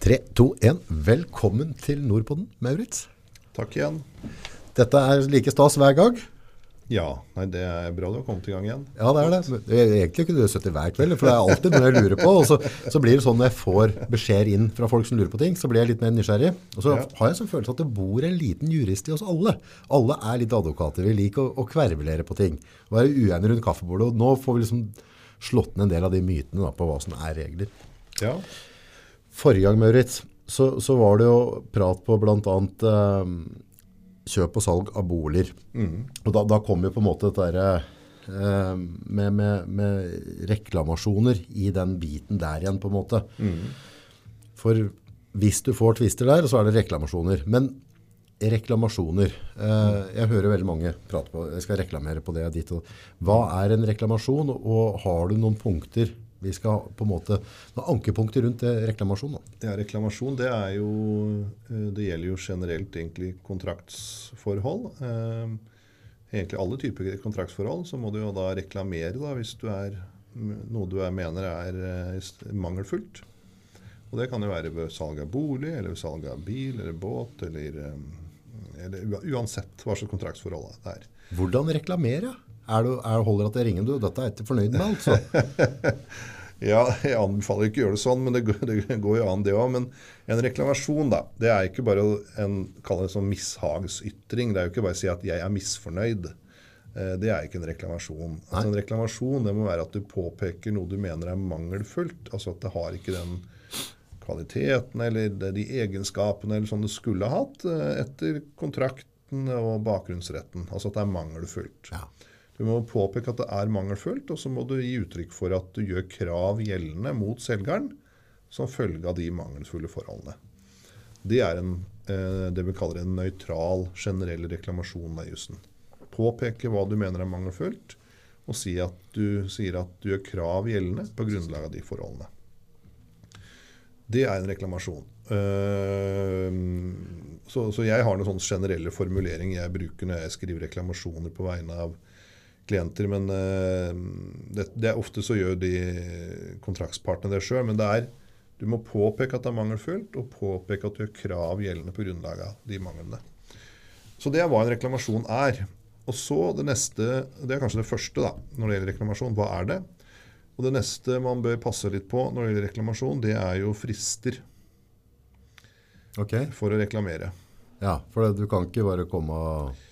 3, 2, 1. Velkommen til Nordpoden, Maurits. Takk igjen. Dette er like stas hver gang. Ja, nei, det er bra du har kommet i gang igjen. Ja, det er det. Egentlig kunne du sittet hver kveld, for det er alltid noe jeg lurer på. Og så, så blir det sånn når jeg får beskjeder inn fra folk som lurer på ting, så blir jeg litt mer nysgjerrig. Og så Ja. har jeg sånn følelse at det bor en liten jurist i oss alle. Alle er litt advokater. Vi liker å, å kvervelere på ting. Være uenige rundt kaffebordet. Og nå får vi liksom slått ned en del av de mytene da, på hva som er regler. Ja, Forrige gang, Maurits, så, så var det jo prat på annet eh, kjøp og salg av boliger. Og da, da kom jo på en måte dette der, eh, med, med, med reklamasjoner i den biten der igjen, på en måte. For hvis du får tvister der, så er det reklamasjoner. Men reklamasjoner, eh, jeg hører veldig mange prate på, jeg skal reklamere på det ditt og Hva er en reklamasjon, og har du noen punkter vi skal på en måte, noen ankepunkter rundt det reklamasjon da? ja reklamasjon det er jo eh, Det gjelder jo generelt egentlig kontraktsforhold. Eh, Egentlig alle typer kontraktsforhold. Så må du jo da reklamere da, hvis du er, noe du er, mener er eh, mangelfullt. Og det kan jo være ved salg av bolig, eller ved salg av bil eller båt, eller, eller uansett hva slags kontraktsforhold det er. Hvordan reklamere? Er du, er, holder at jeg ringer du? Dette er jeg ikke fornøyd med, altså. Ja, jeg anbefaler ikke å gjøre det sånn, men det går, det går jo an det òg. Men en reklamasjon, da, det er ikke bare en kall det sånn mishagsytring. Det er jo ikke bare å si at 'jeg er misfornøyd'. Eh, Det er ikke en reklamasjon. Altså, en reklamasjon det må være at du påpeker noe du mener er mangelfullt. Altså at det har ikke den kvaliteten eller de egenskapene eller sånn det skulle ha hatt eh, etter kontrakten og bakgrunnsretten. Altså at det er mangelfullt. Ja. Du må påpeke at det er mangelfullt, og så må du gi uttrykk for at du gjør krav gjeldende mot selgeren som følge av de mangelfulle forholdene. Det er en, eh, det vi kaller en nøytral, generell reklamasjon av jussen. Påpeke hva du mener er mangelfullt, og si at du sier at du gjør krav gjeldende på grunnlag av de forholdene. Det er en reklamasjon. Eh, Så, jeg har noen sånne generelle formuleringer jeg bruker når jeg skriver reklamasjoner på vegne av klienter. Men eh, det, det er ofte så gjør de kontraktspartene det sjøl. Men det er, du må påpeke at det er mangelfullt, og påpeke at du gjør krav gjeldende på grunnlag av de manglene. Så det er hva en reklamasjon er. Og så det neste, det er kanskje det første da, når det gjelder reklamasjon. Hva er det? Og det neste man bør passe litt på når det gjelder reklamasjon, det er jo frister Okay. for å reklamere. Ja, for du kan ikke bare komme og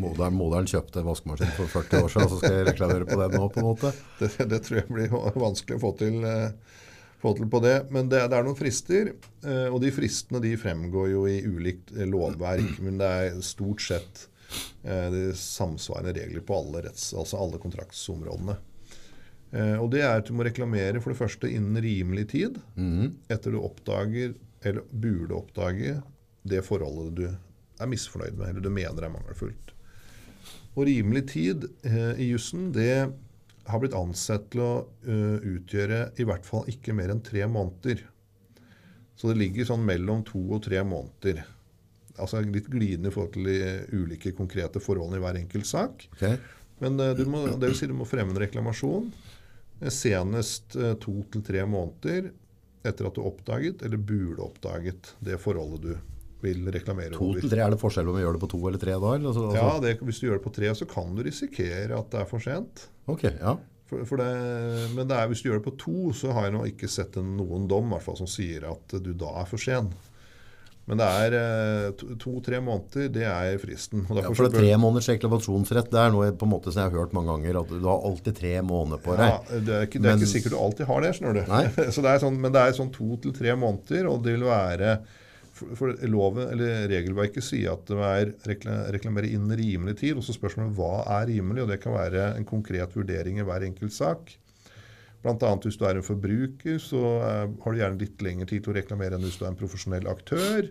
moderen, moderen kjøpte vaskemaskin for 40 år siden, så skal jeg reklamere på det nå, på en måte. Det, det tror jeg blir vanskelig å få til, eh, få til på det. Men det, det er noen frister, eh, og de fristene de fremgår jo i ulikt eh, lovverk. Men det er stort sett de samsvarende regler på alle, retts, altså alle kontraktsområdene. Og det er at du må reklamere for det første innen rimelig tid etter du oppdager, eller burde oppdage, det forholdet du er misfornøyd med, eller du mener er mangelfullt. Og rimelig tid eh, i jussen, det har blitt ansett til å uh, utgjøre i hvert fall ikke mer enn tre måneder. Så det ligger sånn mellom to og tre måneder. Altså litt glidende i forhold til de ulike konkrete forholdene i hver enkelt sak. Okay. Men uh, du må, det vil si du må fremme en reklamasjon eh, senest uh, to til tre måneder etter at du oppdaget, eller burde oppdaget, det forholdet du vil reklamere To over. til tre, er det forskjell om vi gjør det på to eller tre da? Eller? Altså, Ja, altså- det, Hvis du gjør det på tre, så kan du risikere at det er for sent. Ok, ja. For, for det, men det er, hvis du gjør det på to, så har jeg nå ikke sett en, noen dom hvert fall, som sier at du da er for sen. Men det er eh, to- to-tre måneder, det er fristen. Og ja for det er tre måneders reklamasjonsrett, det er noe på en måte som jeg har hørt mange ganger, at du har alltid tre måneder på deg. Ja, det er, ikke, det er Men- ikke sikkert du alltid har det, skjønner du. Det er sånn, men det er sånn to til tre måneder, og det vil være for, for loven, eller Regelverket sier at det er rekla, reklamere innen rimelig tid. og så spørsmålet hva er rimelig, og det kan være en konkret vurdering i hver enkelt sak. Annet hvis du er en forbruker, så eh, har du gjerne litt lengre tid til å reklamere enn hvis du er en profesjonell aktør.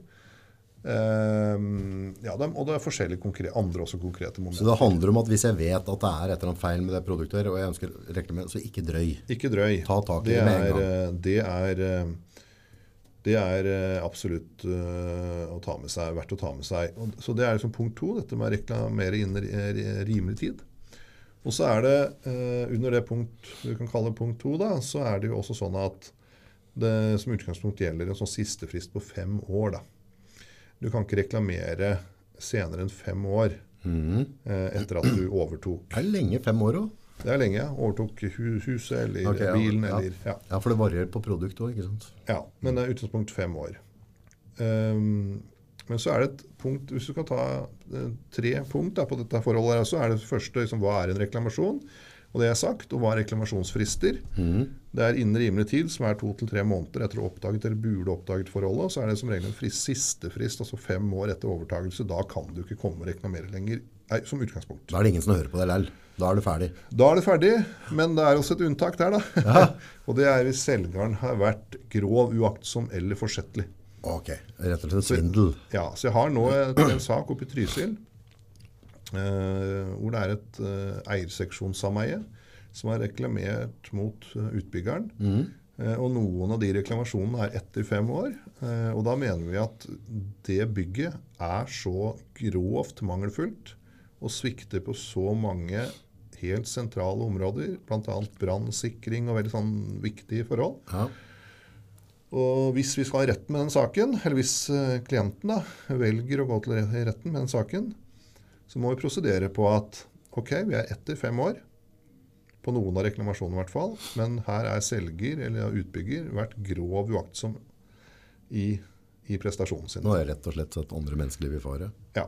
Um, ja, og det er forskjellige konkrete, andre også konkrete Så det handler om at hvis jeg vet at det er et eller annet feil med det produktet, og jeg ønsker reklamere, så ikke drøy. Ikke drøy. Ta tak i det det med en gang. eh, Det er, eh, det er eh, absolutt eh, å ta med seg, verdt å ta med seg. Så det er liksom punkt to, dette med å reklamere innen rimelig tid. Og så er det eh, under det punkt vi kan kalle punkt to, da, så er det jo også sånn at det som utgangspunkt gjelder en sånn sistefrist på fem år. da. Du kan ikke reklamere senere enn fem år mm. etter at du overtok. Det er lenge, fem år òg. Det er lenge. Overtok huset eller okay, bilen ja. eller ja. Ja, for det varierer på produkt òg, ikke sant. ja. Men det er utgangspunkt fem år. Um, men så er det et punkt Hvis du kan ta eh, tre punkt da, på dette forholdet, her, så er det første liksom, hva er en reklamasjon? Og det er sagt, og hva er reklamasjonsfrister? Det er innen rimelig tid, som er to til tre måneder etter oppdaget eller burde oppdaget forholdet. og Så er det som regel en frist, siste frist, altså fem år etter overtagelse. Da kan du ikke komme og reklamere lenger, nei, som utgangspunkt. Da er det ingen som hører på deg likevel. Da er du ferdig. Da er det ferdig, men det er også et unntak der, da. og det er hvis selgeren har vært grov, uaktsom eller forsettlig. Ok, rett og slett svindel. Ja, så jeg har nå et, en sak oppe i Trysil eh, hvor det er et eh, eierseksjonssameie som har reklamert mot eh, utbyggeren. Eh, og noen av de reklamasjonene er etter fem år. Eh, og da mener vi at det bygget er så grovt mangelfullt og svikter på så mange helt sentrale områder, bl.a. brannsikring og veldig sånn viktige forhold. Ja. Og hvis vi skal ha retten med den saken, eller hvis eh, klienten da velger å gå til retten med den saken, så må vi prosedere på at ok, vi er etter fem år, på noen av reklamasjonene i hvert fall, men her er selger eller utbygger vært grov uaktsom i, i prestasjonen sin. Nå er rett og slett satt andre menneskeliv i fare. Ja.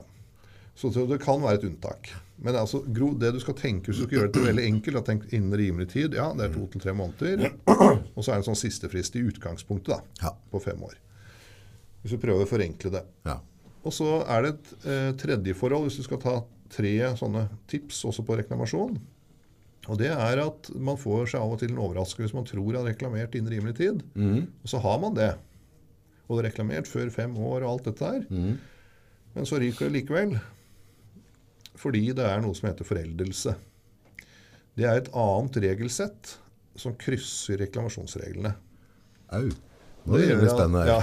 Så det kan være et unntak. Men altså, Gro, det du skal tenke hvis du skal gjøre det veldig enkelt, da, tenk innen rimelig tid, ja, det er to til tre måneder, og så er det en sånn sistefrist i utgangspunktet da, Ja. på fem år. Hvis du prøver å forenkle det. Ja. Og så er det et eh, tredje forhold, hvis du skal ta tre sånne tips også på reklamasjon. Og det er at man får seg av og til en overraskelse hvis man tror man har reklamert innen rimelig tid. Og så har man det. Og det er reklamert før fem år og alt dette her. Men så ryker det likevel. Fordi det er noe som heter foreldelse. Det er et annet regelsett som krysser reklamasjonsreglene. Au. Nå blir det spennende. Ja.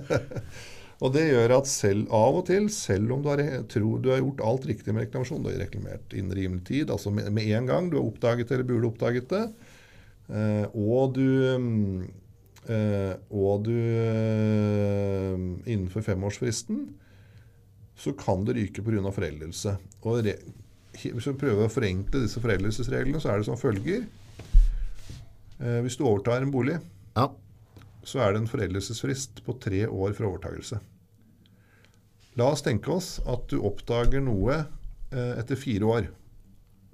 og det gjør at selv av og til, selv om du har, tror du har gjort alt riktig med reklamasjon, du har reklamert innen rimelig tid, altså med, med en gang du har oppdaget eller burde oppdaget det, eh, og du eh, og du eh, innenfor femårsfristen, så kan det ryke pga. foreldelse. Og re, hvis vi prøver å forenkle disse foreldelsesreglene, så er det som følger. Eh, hvis du overtar en bolig, Ja. så er det en foreldelsesfrist på tre år fra overtagelse. La oss tenke oss at du oppdager noe eh, etter fire år.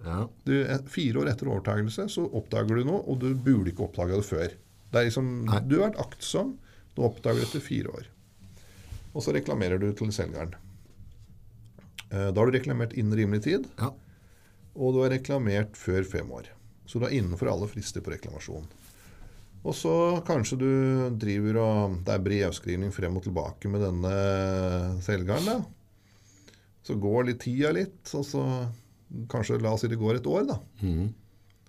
ja. Du, eh, fire år etter overtagelse så oppdager du noe, og du burde ikke oppdage det før. Det er liksom, du har vært aktsom, du oppdager det etter fire år. Og så reklamerer du til selgeren. Eh, Da har du reklamert innen rimelig tid, ja. og du har reklamert før fem år. Så du er innenfor alle frister på reklamasjon. Og så kanskje du driver og Det er brevskrivning frem og tilbake med denne selgeren. da. Så går litt tida litt, og så kanskje la oss si det går et år, da.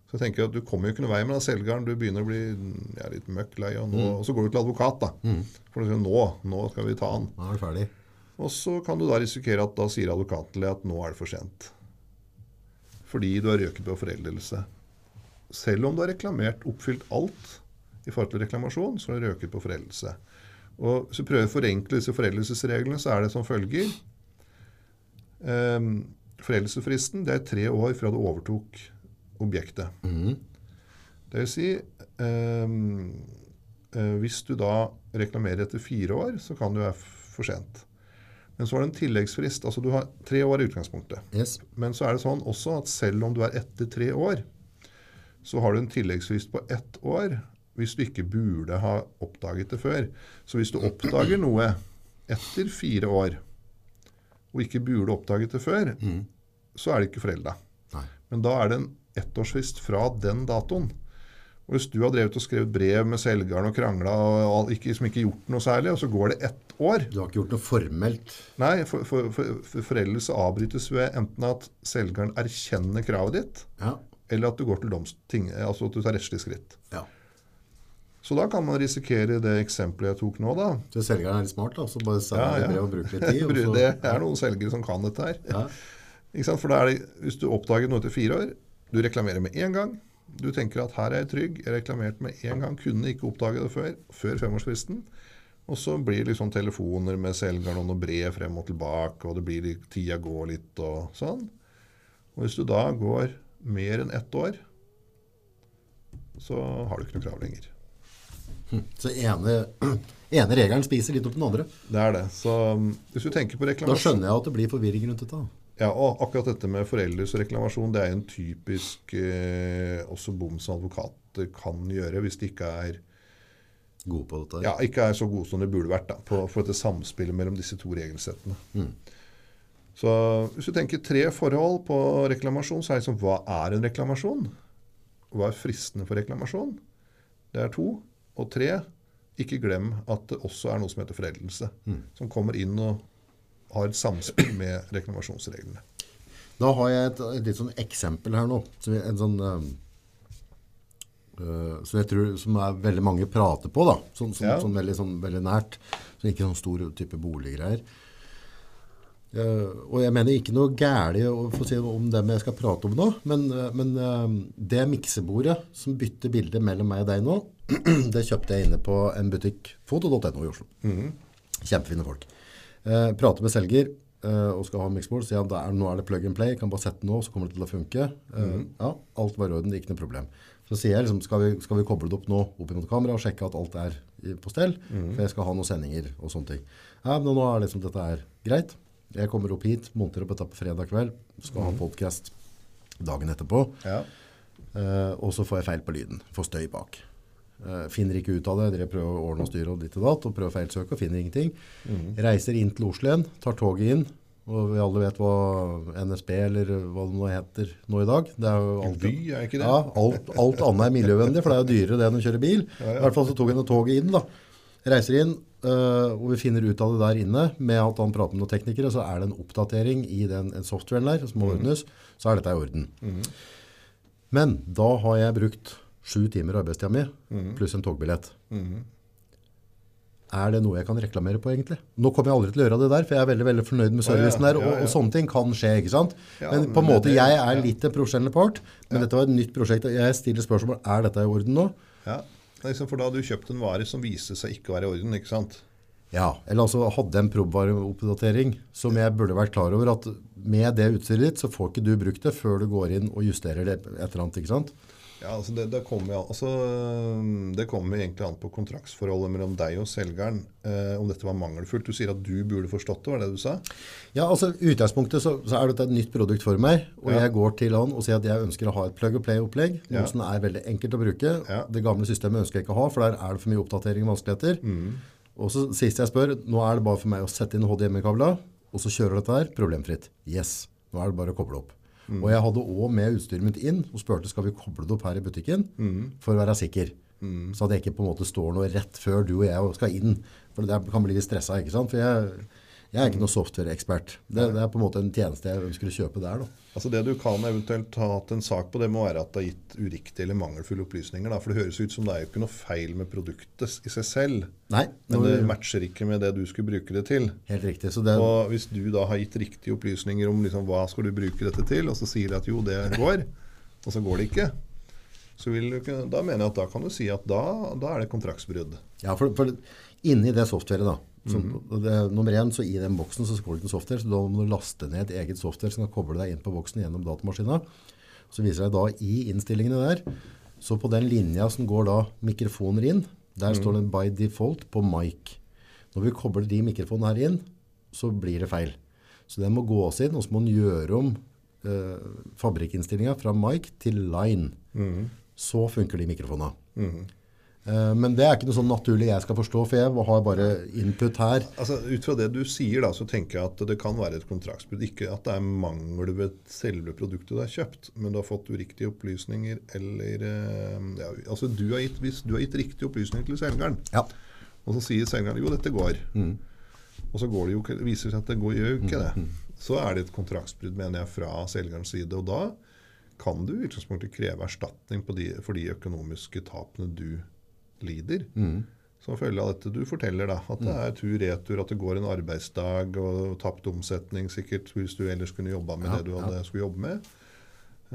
Så jeg tenker at du kommer jo ikke noe vei med den selgeren. Du begynner å bli ja, litt møkk lei, og, nå- og så går du til advokat, da. For du sier nå, nå skal vi ta han. Nå er du ferdig. Og så kan du da risikere at da sier advokaten til deg at nå er det for sent. Fordi du har røket på foreldelse. Selv om du har reklamert oppfylt alt i forhold til reklamasjon, så har du røket på foreldelse. Og hvis du prøver å forenkle disse foreldelsesreglene, så er det som følger. Um, foreldelsesfristen det er tre år fra du overtok objektet. Det vil si um, Hvis du da reklamerer etter fire år, så kan det være for sent. Men så har du en tilleggsfrist. altså Du har tre år i utgangspunktet. Yes. Men så er det sånn også at selv om du er etter tre år, så har du en tilleggsfrist på ett år hvis du ikke burde ha oppdaget det før. Så hvis du oppdager noe etter fire år, og ikke burde oppdaget det før, så er det ikke forelda. Men da er det en ettårsfrist fra den datoen. Hvis du har drevet og skrevet brev med selgeren og krangla og ikke, som ikke gjort noe særlig, og så går det ett år Du har ikke gjort noe formelt. Nei, for, for, for, for foreldelse avbrytes ved enten at selgeren erkjenner kravet ditt, Ja. eller at du går til domsting, altså at du tar rettslig skritt. ja. Så da kan man risikere det eksempelet jeg tok nå, da. Så selgeren er litt smart, da. Så bare sender Ja, brev og bruker litt tid. så- Det er noen selgere som kan dette her. Ja. Ikke sant? For da er det, hvis du oppdager noe etter fire år, du reklamerer med en gang, Du tenker at her er jeg trygg. Jeg reklamerte med en gang. Kunne ikke oppdage det før, før femårsfristen. Og så blir det liksom telefoner med selgeren og brev frem og tilbake, og det blir litt, tida går litt og sånn. Og hvis du da går mer enn ett år, så har du ikke noe krav lenger. Så ene, ene regelen spiser litt opp den andre. Det er det. Så um, hvis du tenker på Da skjønner jeg at det blir forvirring rundt dette. Ja, og akkurat dette med foreldres reklamasjon, det er en typisk eh, også bom som advokater kan gjøre hvis de ikke er, God på dette. ja, ikke er så gode som de burde vært da, på, for dette samspillet mellom disse to regelsettene. Så hvis du tenker tre forhold på reklamasjon, så er det liksom hva er en reklamasjon? Hva er fristene for reklamasjon? Det er to. Og tre, ikke glem at det også er noe som heter foreldelse, som kommer inn og har et samspill med reklamasjonsreglene. Da har jeg et, et litt sånn eksempel her nå. En sånn, øh, som jeg tror som er veldig mange prater på, da. Sånn, sånn, Ja. sånn, veldig, sånn veldig nært. Så ikke sånn stor type boliggreier. Uh, og jeg mener ikke noe gærlig å få si om dem jeg skal prate om nå, men, uh, men det miksebordet som bytter bilde mellom meg og deg nå, det kjøpte jeg inne på en butikk, foto.no i Oslo. Kjempefine folk. Eh, prater med selger eh, og skal ha mixboard, sier han "Da er- nå er det plug and play, kan bare sette den nå, så kommer det til å funke. Eh, Ja, alt var i orden, ikke noe problem. Så sier jeg liksom, skal vi, skal vi koble det opp nå opp mot kamera og sjekke at alt er på stell, for jeg skal ha noen sendinger og sånne ting. Ja, men nå er liksom dette er greit. Jeg kommer opp hit, monter opp dette på fredag kveld, skal ha podcast dagen etterpå. Ja. Eh, og så får jeg feil på lyden. Får støy bak. Eh, finner ikke ut av det. Dere prøver å ordne og styre og ditt og datt, og prøver å feilsøke og finner ingenting. Reiser inn til Oslo igjen, tar toget inn. Og vi alle vet hva NSB eller hva det nå heter nå i dag. Det er jo alt, by, er ikke det? Ja, alt, alt annet er miljøvennlig, for det er jo dyrere det enn å kjøre bil. I hvert fall så tok jeg toget inn da. Reiser inn, øh, og vi finner ut av det der inne med at han prater med noen teknikere, så er det en oppdatering i den en softwaren der som må ordnes, så er dette i orden. Men da har jeg brukt sju timer arbeidstida mi, pluss en togbillett. Er det noe jeg kan reklamere på egentlig? Nå kommer jeg aldri til å gjøre det der, for jeg er veldig veldig fornøyd med servicen ja, der, og, ja, ja. og sånne ting kan skje, ikke sant? Men på en måte, jeg er litt en profesjonell part, men dette var et nytt prosjekt, og jeg stiller spørsmål, er dette i orden nå? ja. Liksom for da hadde du kjøpt en vare som viste seg ikke å være i orden, ikke sant? Ja, eller altså hadde en probvareoppdatering som jeg burde vært klar over at med det utstyret ditt, så får ikke du brukt det før du går inn og justerer det et eller annet, ikke sant? Ja, altså det, det, kommer, jo- altså det kommer egentlig an på kontraktsforholdet mellom deg og selgeren. Eh, om dette var mangelfullt. Du sier at du burde forstått det, var det du sa? Ja, altså i utgangspunktet så, så er dette et nytt produkt for meg, og Ja. jeg går til han og sier at jeg ønsker å ha et plug and play-opplegg, noe Ja. som er veldig enkelt å bruke. Ja. Det gamle systemet ønsker jeg ikke å ha, for der er det for mye oppdatering og vanskeligheter. Mm. Og så sist jeg spør, nå er det bare for meg å sette inn HDMI-kabla, og så kjører dette her problemfritt. Yes, nå er det bare å koble opp. Mm. Og jeg hadde også med utstyret mitt inn, og spurte skal vi koble det opp her i butikken, Mm. for å være sikker. Så at det ikke på en måte står noe rett før du og jeg skal inn. For det kan bli litt stressa, ikke sant? For jeg, jeg er ikke noen software-ekspert. Det, det er på en måte en tjeneste jeg ønsker å kjøpe der da. Altså Det du kan eventuelt ha hatt en sak på, det må være at det har gitt uriktige eller mangelfulle opplysninger. Da. For det høres ut som det er jo ikke noe feil med produktet i seg selv. Nei, Men det matcher ikke med det du skulle bruke det til. helt riktig. Så det, Og hvis du da har gitt riktige opplysninger om liksom, hva skal du bruke dette til, og så sier de at jo, det går, og så går det ikke, så vil du ikke, da mener jeg at da kan du si at da, da er det kontraktsbrudd. ja, for, for inni det softwaret da, så, Mhm. det, nummer én, så i den boksen så står det ikke noe software, så da må du laste ned et eget software som kan koble deg inn på boksen gjennom datamaskina. Så viser det da i innstillingene der, så på den linja som går da mikrofoner inn, der mm. står det by default på mic. Når vi kobler de mikrofonene her inn, så blir det feil. Så den må gås inn, og så må den gjøre om eh, fabrikkinnstillinga fra mic til line. Så funker de mikrofonene. Eh, men det er ikke noe sånn naturlig jeg skal forstå, for jeg har bare input her. Altså, Ut fra det du sier, da, så tenker jeg at det kan være et kontraktsbrudd. Ikke at det er mangel ved selve produktet du har kjøpt, men du har fått uriktige opplysninger eller eh, ja, altså du har gitt, Hvis du har gitt riktige opplysninger til selgeren, Ja. og så sier selgeren jo, dette går, og så går det jo, viser det seg at det går, gjør jo ikke det, så er det et kontraktsbrudd, mener jeg, fra selgerens side. Og da kan du i utgangspunktet kreve erstatning på de, for de økonomiske tapene du lider. Som følge av dette du forteller, da, at det er tur-retur, at det går en arbeidsdag og tapt omsetning sikkert hvis du ellers kunne jobba med Ja, det du hadde skulle jobbe med.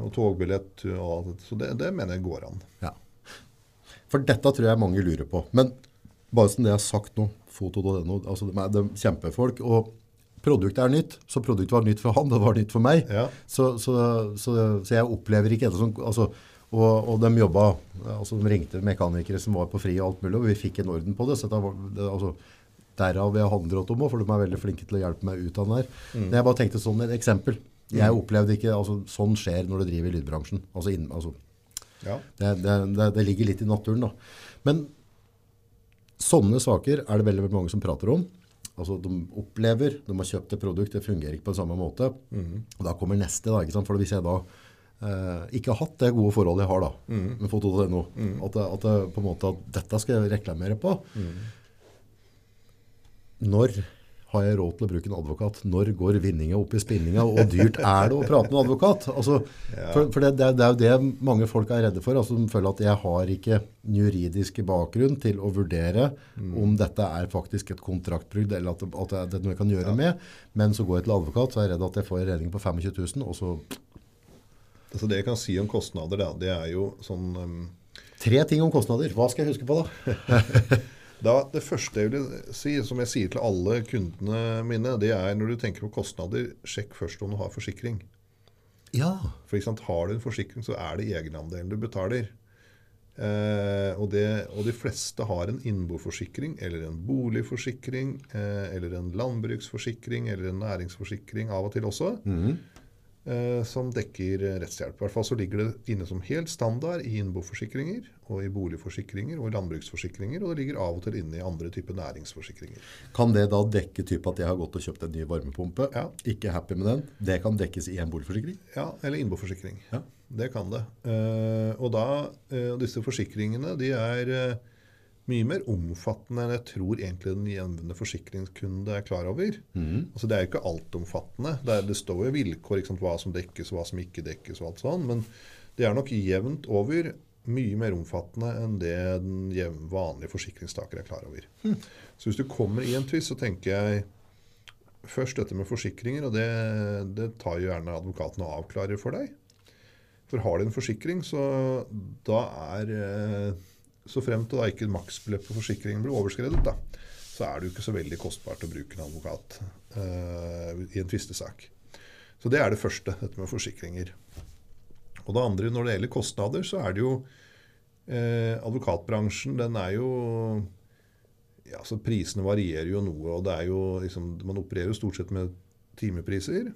Og togbillett og alt dette. Så det, det mener jeg går an. Ja. For dette tror jeg mange lurer på. Men bare som det jeg har sagt nå, foto.no, altså de er, de kjempefolk. Og produktet er nytt, så produktet var nytt for han, det var nytt for meg. Ja. Så, så, så, så jeg opplever ikke en som altså, og, og de jobba altså De ringte mekanikere som var på fri og alt mulig, og vi fikk en orden på det. så det det, altså, Derav jeg handler om for de er veldig flinke til å hjelpe meg ut av den her. Men jeg bare tenkte sånn et eksempel. Jeg opplevde ikke altså Sånn skjer når du driver i lydbransjen. Altså, inn, altså Ja. det, det, det, ligger litt i naturen, da. Men sånne saker er det veldig, veldig mange som prater om. Altså, De opplever, de har kjøpt et produkt, det fungerer ikke på samme måte. Og da kommer neste. da, ikke sant? For hvis jeg da eh, ikke hatt det gode forholdet jeg har da, med foto.no, at, at det, på en måte at dette skal jeg reklamere på Når har jeg råd til å bruke en advokat? Når går vinninga opp i spinninga? Og dyrt er det å prate med en advokat? Altså, For, for det, det, er- jo det mange folk er redde for. Altså, de føler at jeg har ikke den juridiske bakgrunn til å vurdere om dette er faktisk et kontraktbrudd, eller at, at det er noe jeg kan gjøre med. Men så går jeg til advokat, så er jeg redd at jeg får en regning på 25 000, og så Altså det jeg kan si om kostnader, da, det er jo sånn um, Tre ting om kostnader. Hva skal jeg huske på da? da, Det første jeg vil si, som jeg sier til alle kundene mine, det er når du tenker på kostnader, sjekk først om du har forsikring. Ja. For eksempel sant, Har du en forsikring, så er det egenandelen du betaler. Eh, og, det, og de fleste har en innboforsikring eller en boligforsikring eh, eller en landbruksforsikring eller en næringsforsikring av og til også, eh, som dekker rettshjelp. I hvert fall så ligger det inne som helt standard i innboforsikringer og i boligforsikringer og i landbruksforsikringer, og det ligger av og til inne i andre typer næringsforsikringer. Kan det da dekke type at jeg har gått og kjøpt en ny varmepumpe, Ja. ikke happy med den? Det kan dekkes i en boligforsikring? Ja, eller innboforsikring. Ja. Det kan det. Eh, og da, eh, disse forsikringene de er eh, mye mer omfattende enn jeg tror egentlig den jevne forsikringskunde er klar over. Altså Det er jo ikke altomfattende. Det, er, det står jo vilkår, sant, hva som dekkes, og hva som ikke dekkes og alt sånn. Men det er nok jevnt over mye mer omfattende enn det den vanlige forsikringstaker er klar over. Så hvis du kommer i en tvist, så tenker jeg først dette med forsikringer, og det, det tar jo gjerne advokaten og avklarer for deg. For har du en forsikring, så da er eh, Så frem til da ikke maksbeløpet på forsikringen blir overskredet, da, så er det jo ikke så veldig kostbart å bruke en advokat eh, i en tvistesak. Så det er det første, dette med forsikringer. Og det andre, når det gjelder kostnader, så er det jo eh, Advokatbransjen, den er jo ja, så Prisene varierer jo noe, og det er jo liksom, man opererer jo stort sett med timepriser.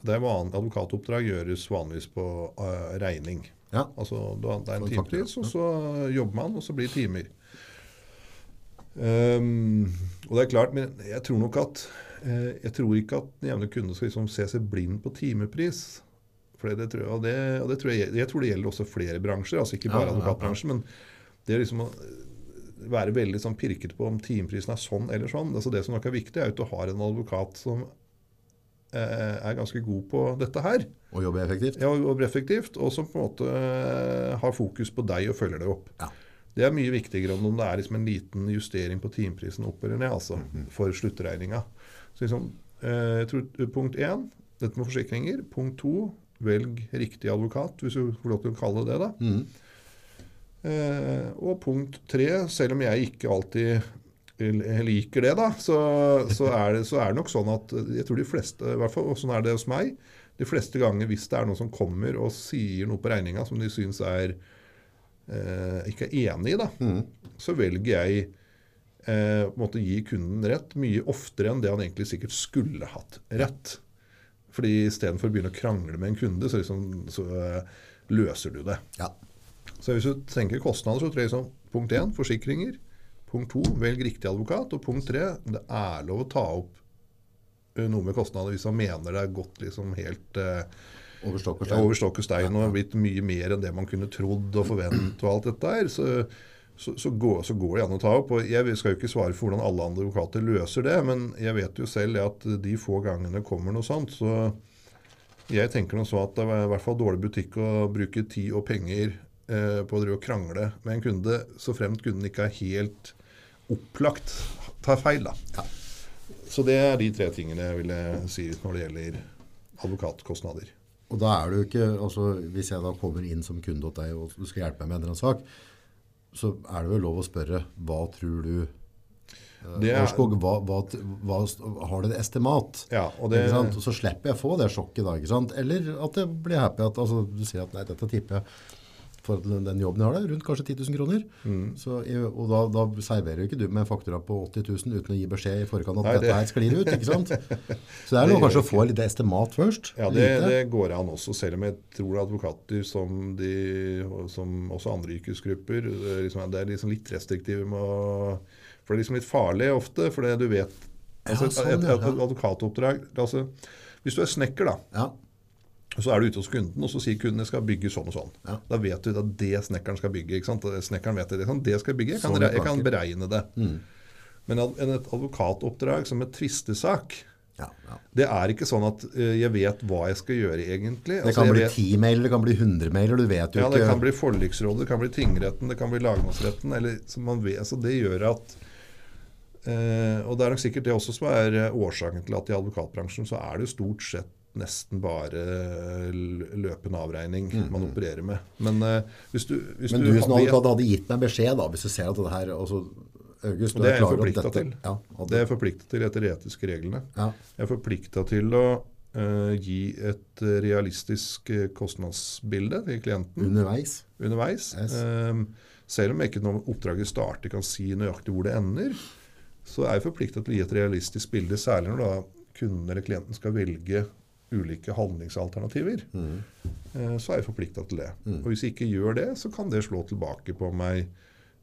Det er vanlig, advokatoppdrag gjøres vanligvis på uh, regning. Ja. Altså, det er en timepris, og så jobber man, og så blir det timer. Um, og det er klart, men jeg tror nok at eh, Jeg tror ikke at den jevne kunde skal liksom se seg blind på timepris. For det, tror jeg, og det, og det tror jeg, jeg tror det gjelder også flere bransjer, altså ikke bare advokatbransjen. Men det er liksom å være veldig sånn pirket på om timeprisen er sånn eller sånn. Altså det som nok er viktig, er at du har en advokat som eh, er ganske god på dette her. Og jobber effektivt? Ja, jobber effektivt, og som på en måte eh, har fokus på deg og følger deg opp. Ja. Det er mye viktigere enn om det er liksom en liten justering på timeprisen opp eller ned, altså, for sluttregninga. Så liksom, eh, jeg tror eh, Punkt én, dette med forsikringer. Punkt to, velg riktig advokat, hvis du får lov til å kalle det det. da. Mm. Eh, og punkt tre, selv om jeg ikke alltid liker det, da, så, så, er det, så er det nok sånn at jeg tror de fleste, i hvert fall, sånn er det hos meg, de fleste ganger hvis det er noen som kommer og sier noe på regninga som de syns er eh, ikke er enig i, da, så velger jeg eh, måtte gi kunden rett mye oftere enn det han egentlig sikkert skulle hatt rett. Fordi istedenfor å begynne å krangle med en kunde, så, liksom, så eh, løser du det. Ja. Så hvis du tenker kostnader, så tror jeg sånn punkt én forsikringer. Punkt to velg riktig advokat. Og punkt tre det er lov å ta opp eh, noe med kostnader hvis man mener det er gått liksom helt eh, Over stokk og stein. og blitt mye mer enn det man kunne trodd og forventet og alt dette her. Så, så, så, går, så går det an å ta opp. og Jeg skal jo ikke svare for hvordan alle andre advokater løser det, men jeg vet jo selv at de få gangene kommer noe sånt, så jeg tenker nå så at det er i hvert fall dårlig butikk å bruke tid og penger eh, på å drive og krangle med en kunde, så fremt kunden ikke er helt opplagt tar feil. da. Ja. Så det er de tre tingene jeg ville si når det gjelder advokatkostnader. Og da er du ikke, altså Hvis jeg da kommer inn som kunde hos deg og du skal hjelpe meg med en eller annen sak, så er det jo lov å spørre hva tror du Det er- Årskog, hva, hva, hva, har du et estimat? Ja, og det- Ikke sant? Og så slipper jeg få det sjokket da, ikke sant? Eller at jeg blir happy at altså, du sier at nei, dette tipper jeg for den den jobben jeg har der, rundt kanskje 10 000 kroner. Mm. Så, og da, da serverer jo ikke du med en faktura på 80 000 uten å gi beskjed i forkant at Nei, det- dette her sklir ut, ikke sant? Så det er noe kanskje å få litt estimat først. Ja, det, det går an også, selv om jeg tror advokater som, de, som også andre yrkesgrupper det er liksom, det er liksom litt restriktive med å For det er liksom litt farlig ofte, for det du vet altså, Ja, sånn, ja, et, et advokatoppdrag altså, Hvis du er snekker, da, Ja, så er du ute hos kunden, og så sier kunden jeg skal bygge sånn og sånn. Ja. Da vet du at det snekkeren skal bygge. ikke sant? Snekkeren vet det. Sånn, det skal jeg bygge. Jeg kan, sånn jeg kan beregne det. Men en- et advokatoppdrag som et tvistesak, ja, ja. det er ikke sånn at uh, jeg vet hva jeg skal gjøre, egentlig. Det Altså, kan bli ti 10 mailer, det kan bli 100 mailer, du vet jo Ja, det kan bli forliksrådet, det kan bli tingretten, det kan bli lagmannsretten. Eller, som man vet, altså det gjør at uh, Og det er nok sikkert det også som er eh, årsaken til at i advokatbransjen så er det stort sett nesten bare løpende avregning man opererer med. Men uh, hvis du, hvis Mm, Men du som vet- advokat hadde gitt meg beskjed da, hvis du ser at det her altså, August, du det er jeg klar forplikta dette- til. Ja, Det er jeg forpliktet til etter de etiske reglene. ja, Jeg er forplikta til å uh, gi et eh, realistisk eh, kostnadsbilde til klienten. underveis. underveis. Yes. Um, selv om jeg ikke når oppdraget starter kan si nøyaktig hvor det ender, så er jeg forpliktet til å gi et realistisk bilde, særlig når da kunden eller klienten skal velge ulike handlingsalternativer. mm. så er jeg forpliktet til det. Og hvis jeg ikke gjør det, så kan det slå tilbake på meg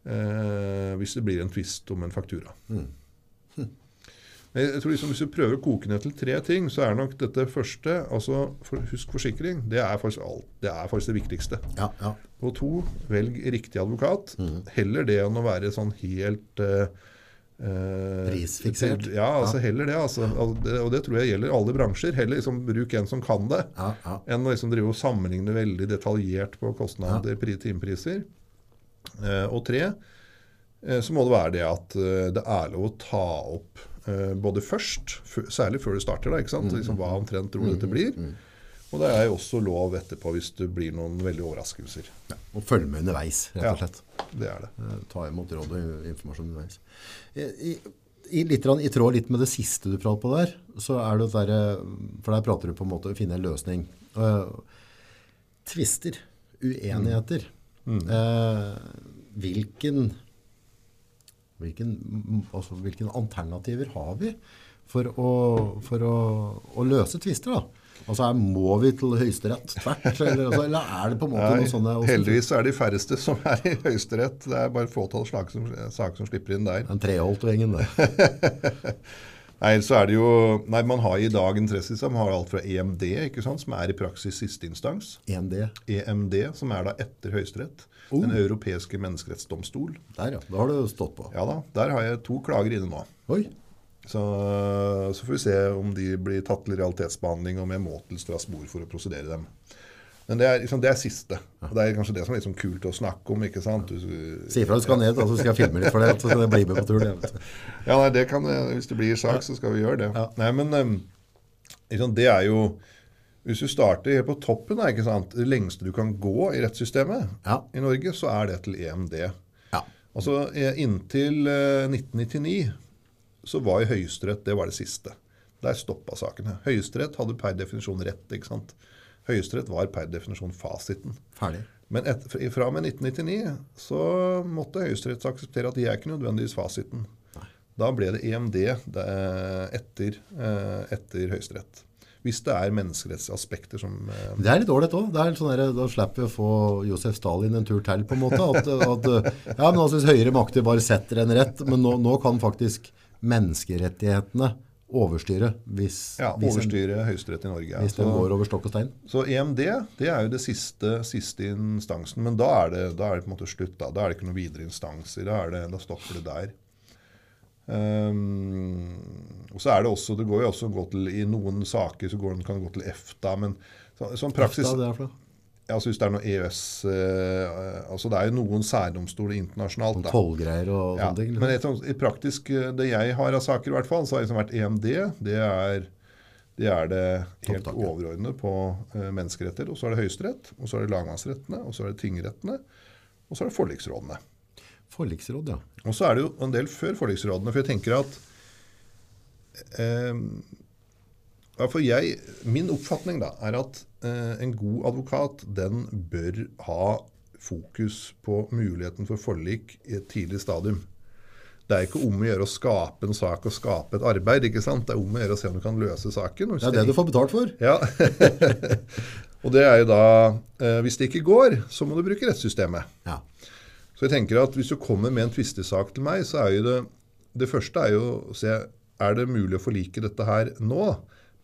eh, hvis det blir en tvist om en faktura. Men Jeg tror liksom Hvis du prøver å koke ned til tre ting, så er nok dette første altså for, Husk forsikring. Det er faktisk, alt, det er faktisk det viktigste. Ja, ja. Og to, velg riktig advokat. Heller det enn å være sånn helt eh, eh, Prisfiksert. Ja, altså heller det, altså. Ja. Og det tror jeg gjelder alle bransjer. Heller liksom bruk en som kan det, ja, ja. enn å liksom drive og sammenligne veldig detaljert på kostnader, pri- timepriser. Eh, og tre, eh, så må det være det at det er lov å ta opp eh, både først, særlig før du starter, da, ikke sant? Liksom, hva omtrent tror du dette blir. Og det er jo også lov etterpå hvis det blir noen veldig overraskelser. Og følge med underveis, rett og slett. Ja, Det er det. Eh, Ta imot råd og informasjon underveis. I, i, litt, I tråd litt med det siste du pratet på der, så er det der, For der prater du på en måte å finne en løsning. Uh, tvister, uenigheter. Eh, hvilken, hvilken, altså, hvilken alternativer har vi for å, for å, å løse tvister? da? Altså, her Må vi til Høyesterett tvert, eller, altså, eller er det på en måte Nei, noe sånne heldigvis er er de færreste som er i Høyesterett. Det er bare fåtall slag som, saker som slipper inn der. Den Treholt-gjengen det. Nei, så er det jo Nei, man har i dag interesse Man har alt fra EMD, ikke sant, som er i praksis siste instans. 1D. EMD, som er da etter Høyesterett. Oh. Den europeiske menneskerettsdomstol. Der, ja. Da har du stått på. Ja da, der har jeg to klager inne nå. Oi. Så, så får vi se om de blir tatt til realitetsbehandling, og om jeg må til Strasbourg for å prosedere dem. Men det er, liksom, det er siste. Og det er kanskje det som er liksom kult å snakke om. ikke sant? Du, Si ifra du skal ned, da, så skal jeg filme litt for det. Så skal jeg bli med på tur. Ja, nei, det kan, Hvis det blir sak, så skal vi gjøre det. Ja. Nei, men liksom, det er jo Hvis du starter helt på toppen, da, ikke sant? det lengste du kan gå i rettssystemet Ja. i Norge, så er det til EMD. Ja. Altså eh, Inntil eh, 1999 så var jo Høyesterett det var det siste. Der stoppa sakene. Høyesterett hadde per definisjon rett. ikke sant? Høyesterett var per definisjon fasiten. Ferdig. Men et, fra og med 1999 så måtte Høyesterett akseptere at de er ikke nødvendigvis fasiten. Da ble det EMD det, etter, eh, etter Høyesterett. Hvis det er menneskerettsaspekter som eh, Det er litt ålreit òg. Sånn da slipper vi å få Josef Stalin en tur til, på en måte. At, at, ja, men altså, hvis høyere makter bare setter en rett, men nå, nå kan faktisk menneskerettighetene overstyre hvis, ja, overstyre Høyesterett i Norge. hvis den går over stokk og stein. Så EMD det er jo det siste, siste instansen, men da er, det, da er det på en måte slutt. Da, da er det ikke noen videre instanser. Da, er det, da stopper det der. Um, og så er det også, det går jo også gå til, I noen saker så går det, kan det gå til EFTA, men så, sånn praksis Hva er for noe? Altså Hvis det er noe EØS eh, altså Det er jo noen særdomstoler internasjonalt. da. Tollgreier og Ja, sånne ting? men Liksom. et, i praktisk, eh, det jeg har av saker, i hvert fall, så har det liksom vært EMD. Det er Det er det helt overordnede på eh, menneskerettigheter. Og så er det Høyesterett, og så er det lagmannsrettene, og så er det tingrettene, og så er det forliksrådene. Forliksråd, ja. Og så er det jo en del før forliksrådene, for jeg tenker at eh, ja, for jeg, Min oppfatning da, er at eh, en god advokat den bør ha fokus på muligheten for forlik i et tidlig stadium. Det er ikke om å gjøre å skape en sak og skape et arbeid. ikke sant? Det er om å gjøre å se om du kan løse saken. Det er det du får betalt for. ja. og det er jo da eh, Hvis det ikke går, så må du bruke rettssystemet. Ja. Så jeg tenker at Hvis du kommer med en tvistesak til meg, så er jo det det første er jo å se er det mulig å forlike dette her nå,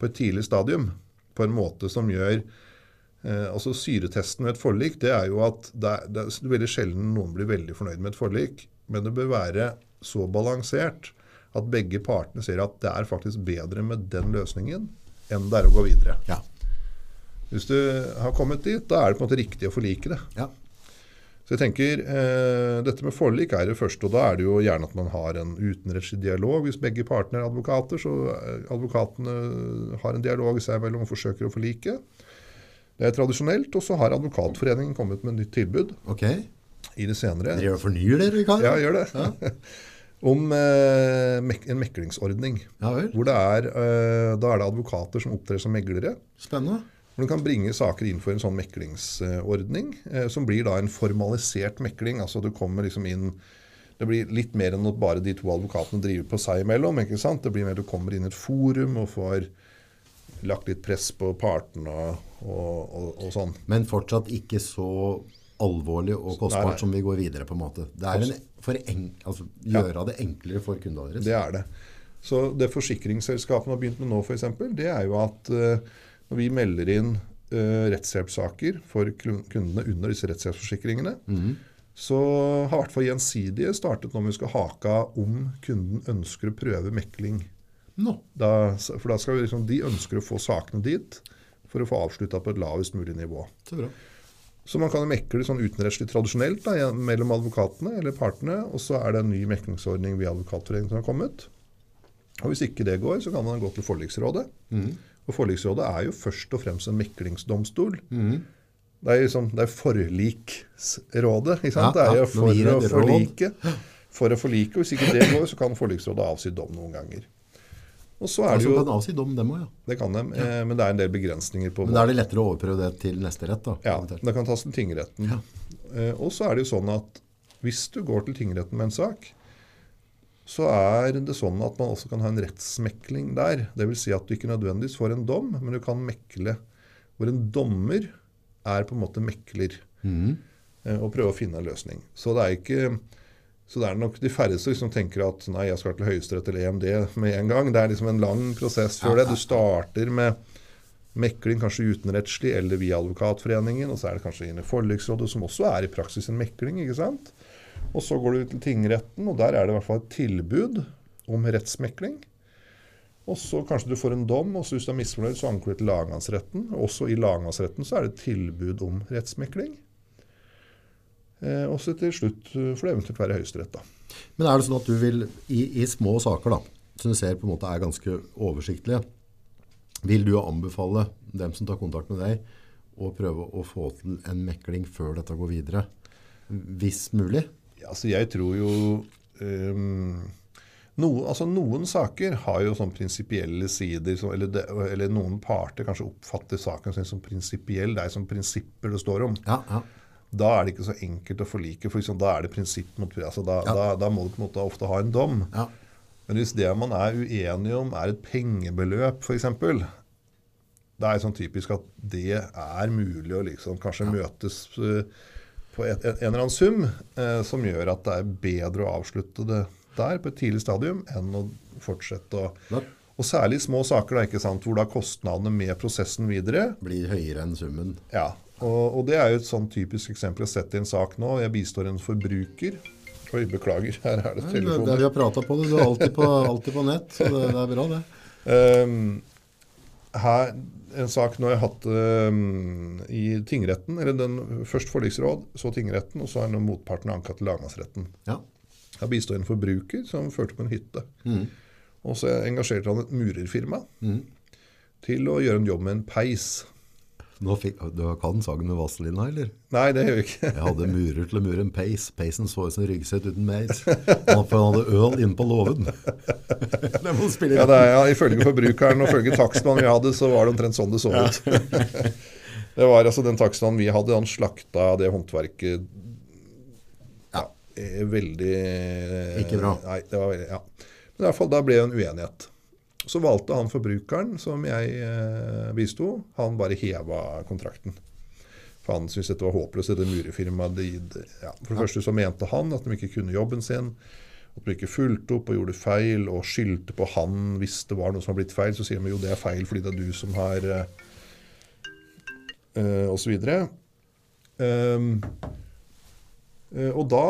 på et tidlig stadium, på en måte som gjør eh, altså Syretesten ved et forlik det er jo at det er, det er veldig sjelden noen blir veldig fornøyd med et forlik. Men det bør være så balansert at begge partene ser at det er faktisk bedre med den løsningen enn det er å gå videre. Ja. Hvis du har kommet dit, da er det på en måte riktig å forlike det. ja. Så jeg tenker, eh, Dette med forlik er det første, og da er det jo gjerne at man har en utenrettslig dialog. Hvis begge partene er advokater, så eh, advokatene har en dialog seg imellom og forsøker å forlike. Det er tradisjonelt, og så har Advokatforeningen kommet med et nytt tilbud Ok. i det senere. Dere fornyer dere, Vikar? Ja, gjør det. Om eh, mek en meklingsordning. Ja vel. Hvor det er, eh, da er det advokater som opptrer som meglere. Spennende. Hvor du kan bringe saker inn for en sånn meklingsordning, eh, som blir da en formalisert mekling. Altså du kommer liksom inn Det blir litt mer enn at bare de to advokatene driver på seg imellom. ikke sant? Det blir mer at du kommer inn i et forum og får lagt litt press på partene og, og, og, og sånn. Men fortsatt ikke så alvorlig og kostbart som vi går videre, på en måte. Det er en for en, altså, gjøre det enklere for kundene deres. Det er det. Så det forsikringsselskapene har begynt med nå, f.eks., det er jo at eh, når vi melder inn uh, rettshjelpssaker for kundene under disse rettshjelpsforsikringene, så har i hvert fall Gjensidige startet nå med vi skal hake om kunden ønsker å prøve mekling. Nå. Da, for da skal vi liksom, De ønsker å få sakene dit for å få avslutta på et lavest mulig nivå. Så bra. Så man kan mekle sånn utenrettslig tradisjonelt da, mellom advokatene eller partene, og så er det en ny meklingsordning via Advokatforeningen som har kommet. Og Hvis ikke det går, så kan man gå til forliksrådet. Og Forliksrådet er jo først og fremst en meklingsdomstol. Det er liksom, det er forliksrådet. ikke sant? Ja, det er jo ja, for å det forlike. For å forlike, Hvis ikke det går, så kan Forliksrådet avsi dom noen ganger. Og så er det Altså, jo, kan avsi dom, dem òg, ja. det kan de, eh, men det er en del begrensninger på Men da er det lettere å overprøve det til neste rett, da. ja, eventuelt. det kan tas til tingretten. Eh, og så er det jo sånn at hvis du går til tingretten med en sak, så er det sånn at man også kan ha en rettsmekling der. Dvs. Si at du ikke nødvendigvis får en dom, men du kan mekle hvor en dommer er på en måte mekler. Mm. Og prøve å finne en løsning. Så det er ikke så det er nok de færreste som tenker at nei, jeg skal til Høyesterett eller EMD med en gang. Det er liksom en lang prosess før det. Du starter med mekling kanskje utenrettslig eller via Advokatforeningen, og så er det kanskje inne i forliksrådet, som også er i praksis en mekling. ikke sant? Og så går du til tingretten, og der er det i hvert fall et tilbud om rettsmekling. Og så kanskje du får en dom, og så hvis du er misfornøyd, så anker du til lagmannsretten. Også i lagmannsretten så er det et tilbud om rettsmekling. Eh, og så til slutt eh, får det eventuelt være Høyesterett, da. Men er det sånn at du vil, i, i små saker da, som du ser på en måte er ganske oversiktlige, vil du anbefale dem som tar kontakt med deg, å prøve å få til en mekling før dette går videre? Hvis mulig? Altså jeg tror jo um, noen, altså noen saker har jo sånn prinsipielle sider, som, eller, det, eller noen parter kanskje oppfatter saken sin som prinsipiell. Det er som prinsipper det står om. Ja, ja. Da er det ikke så enkelt å forlike. for liksom, Da er det prinsipp mot altså da, Ja. da, da må du på en måte ofte ha en dom. ja. Men hvis det man er uenig om, er et pengebeløp, f.eks., da er det sånn typisk at det er mulig å liksom kanskje møtes eh, på et, en, en eller annen sum eh, som gjør at det er bedre å avslutte det der på et tidlig stadium enn å fortsette å Og særlig små saker, da, ikke sant, hvor da kostnadene med prosessen videre blir høyere enn summen. ja, og, og det er jo et sånn typisk eksempel jeg har sett i en sak nå. Jeg bistår en forbruker. Oi, beklager, her er det Nei, det, telefoner. vi har pratet på det, du er alltid på, alltid på nett, så det, det er bra det. Ehm, her, en sak nå jeg har hatt um, i tingretten, eller den, først forliksråd, så tingretten, og så har nå motparten anka til lagmannsretten. Ja. Jeg bistår en forbruker som førte på en hytte. Mm. Og så engasjerte han et murerfirma. til å gjøre en jobb med en peis. Nå fikk, du kan sagen med Vazelina, eller? Nei, det gjør vi ikke. Jeg hadde murer til å mure en peis. Peisen så ut som en ryggsett uten meis. Han hadde øl inne på låven. det må spille Ja, det er, ja, Ifølge forbrukeren og ifølge takstmannen vi hadde, så var det omtrent sånn det så ut. det var altså Den takstmannen vi hadde, han slakta det håndverket ja, eh, veldig Ikke bra. Nei, det var veldig, ja. Men i hvert fall, da ble det en uenighet. Så valgte han forbrukeren, som jeg eh, bisto, han bare heva kontrakten. For han syntes dette var håpløst, dette murefirmaet. De, ja. For det første så mente han at de ikke kunne jobben sin. At de ikke fulgte opp og gjorde feil og skyldte på han hvis det var noe som var blitt feil. Så sier de jo det er feil fordi det er du som har uh, uh, Og så videre. Um, og da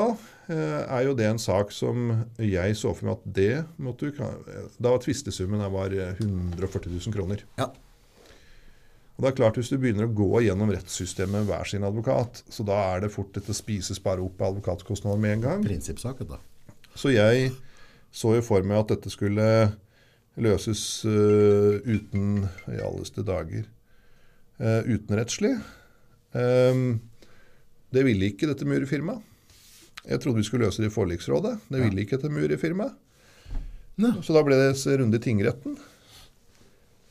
er jo det en sak som jeg så for meg at det måtte du Da var tvistesummen der var 140 000 kroner. Ja. Og det er klart Hvis du begynner å gå gjennom rettssystemet med hver sin advokat, så da er det fort dette spises bare opp av advokatkostnader med en gang. Prinsippsaken, da. Så jeg så jo for meg at dette skulle løses uh, uten I alleste dager uh, utenrettslig. Um, det ville ikke dette murefirmaet. Jeg trodde vi skulle løse det i forliksrådet. Det ville ikke dette murefirmaet. Nei. Så da ble det runde i tingretten.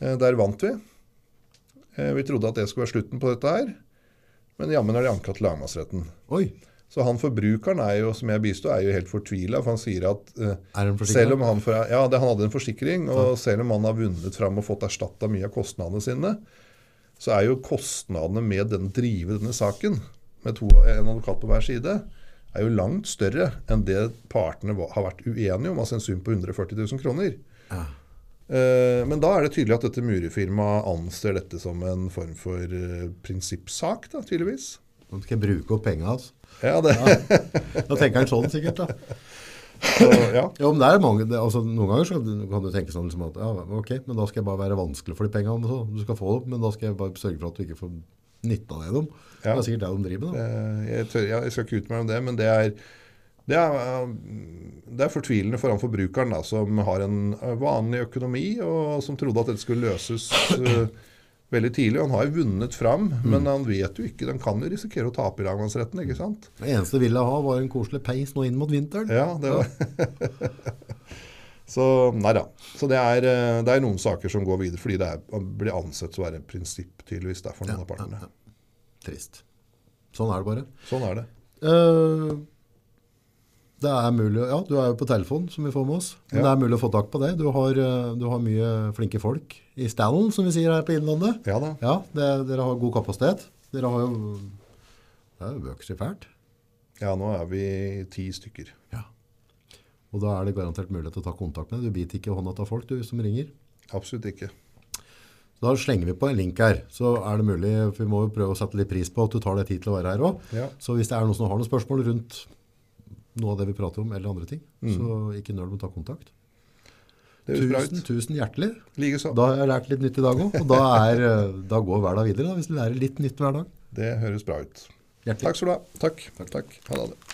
Uh, der vant vi. Vi trodde at det skulle være slutten på dette her, men jammen er de anka til lagmannsretten. Oi. Så han forbrukeren er jo, som jeg bisto, er jo helt fortvila. For han sier at uh, selv om han, for, ja, det, han hadde en forsikring, og selv om han har vunnet fram og fått erstatta mye av kostnadene sine, så er jo kostnadene med den drive denne saken, med to, en advokat på hver side, er jo langt større enn det partene har vært uenige om, altså en sum på 140 000 kroner. Ja. Eh, Men da er det tydelig at dette murefirmaet anser dette som en form for eh, prinsippsak, da, tydeligvis. Nå skal jeg bruke opp penga hans. Ja, det, Da tenker han sånn sikkert, da. så, ja. Ja, men det er mange, det, altså, Noen ganger så kan du tenke sånn liksom at ja, ok, men da skal jeg bare være vanskelig for de pengene. Du skal få dem, men da skal jeg bare sørge for at du ikke får nytte av det. Ja. Det er sikkert det de driver med. Eh, Jeg, tør, jeg skal ikke ut meg om det, men det er, det er, det er fortvilende foran forbrukeren da, som har en vanlig økonomi, og som trodde at dette skulle løses eh, veldig tidlig. Han har jo vunnet fram, men han vet jo ikke. Den kan jo risikere å tape i lagmannsretten, ikke sant? Det eneste jeg ville ha, var en koselig peis nå inn mot vinteren. Ja, det var Så nei da. Så det er, eh, det er noen saker som går videre fordi det er, blir ansett å være en prinsipp, tydeligvis, der for noen av partene. Trist. Sånn er det bare. Sånn er det. Uh, det er mulig, ja, Du er jo på telefon, som vi får med oss. Men Ja. det er mulig å få tak på det. Du har, eh, du har mye flinke folk i stallen, som vi sier her på Innlandet. Ja da. Ja, det, Dere har god kapasitet. Dere har jo Det er jo vokst fælt. Ja, nå er vi ti stykker. Og da er det garantert mulighet til å ta kontakt med deg. Du biter ikke hånda av folk du som ringer. Absolutt ikke. Da slenger vi på en link her, så er det mulig, for vi må jo prøve å sette litt pris på at du tar deg tid til å være her òg. Ja. Så hvis det er noen som har noen spørsmål rundt noe av det vi prater om, eller andre ting, så ikke nøl med å ta kontakt. Det er Tusen, tusen hjertelig. Likeså. Da har jeg lært litt nytt i dag òg, og da, er, eh, da går hverdagen videre, da, hvis du lærer litt nytt hver dag. Det høres bra ut. Hjertelig. Takk skal du ha. Takk. Takk. Ha det.